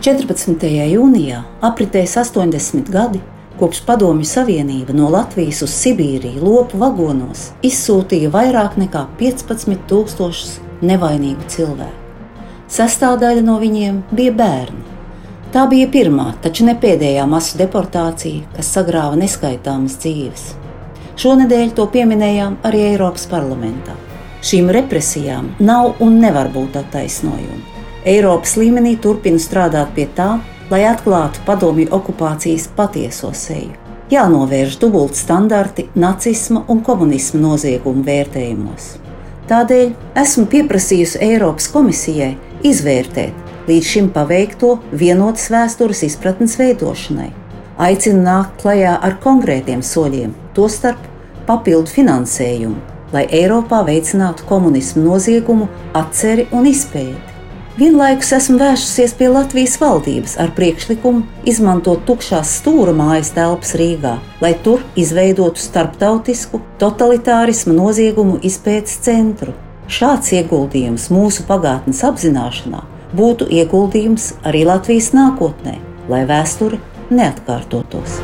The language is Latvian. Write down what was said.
14. jūnijā apritēs 80 gadi kopš Padomju Savienība no Latvijas uz Sibīriju lopu vagonos izsūtīja vairāk nekā 15,000 nevainīgu cilvēku. Sastāvdaļa no viņiem bija bērni. Tā bija pirmā, taču ne pēdējā masu deportācija, kas sagrāva neskaitāmas dzīves. Šonadēļ to pieminējām arī Eiropas parlamentā. Šīm represijām nav un nevar būt attaisnojumi. Eiropas līmenī turpina strādāt pie tā, lai atklātu padomju okupācijas patieso seju. Jānovērš dubultstandarti nacisma un komunisma noziegumu vērtējumos. Tādēļ esmu pieprasījusi Eiropas komisijai izvērtēt līdz šim paveikto vienotas vēstures izpratnes veidošanai. Aicinu nākt klajā ar konkrētiem soļiem, tostarp papildu finansējumu, lai Eiropā veicinātu komunismu noziegumu atceri un izpēti. Vienlaikus esmu vērsusies pie Latvijas valdības ar priekšlikumu izmantot tukšās stūra mājas telpas Rīgā, lai tur izveidotu starptautisku totalitārismu noziegumu izpētes centru. Šāds ieguldījums mūsu pagātnes apzināšanā būtu ieguldījums arī Latvijas nākotnē, lai vēsture neatkārtotos.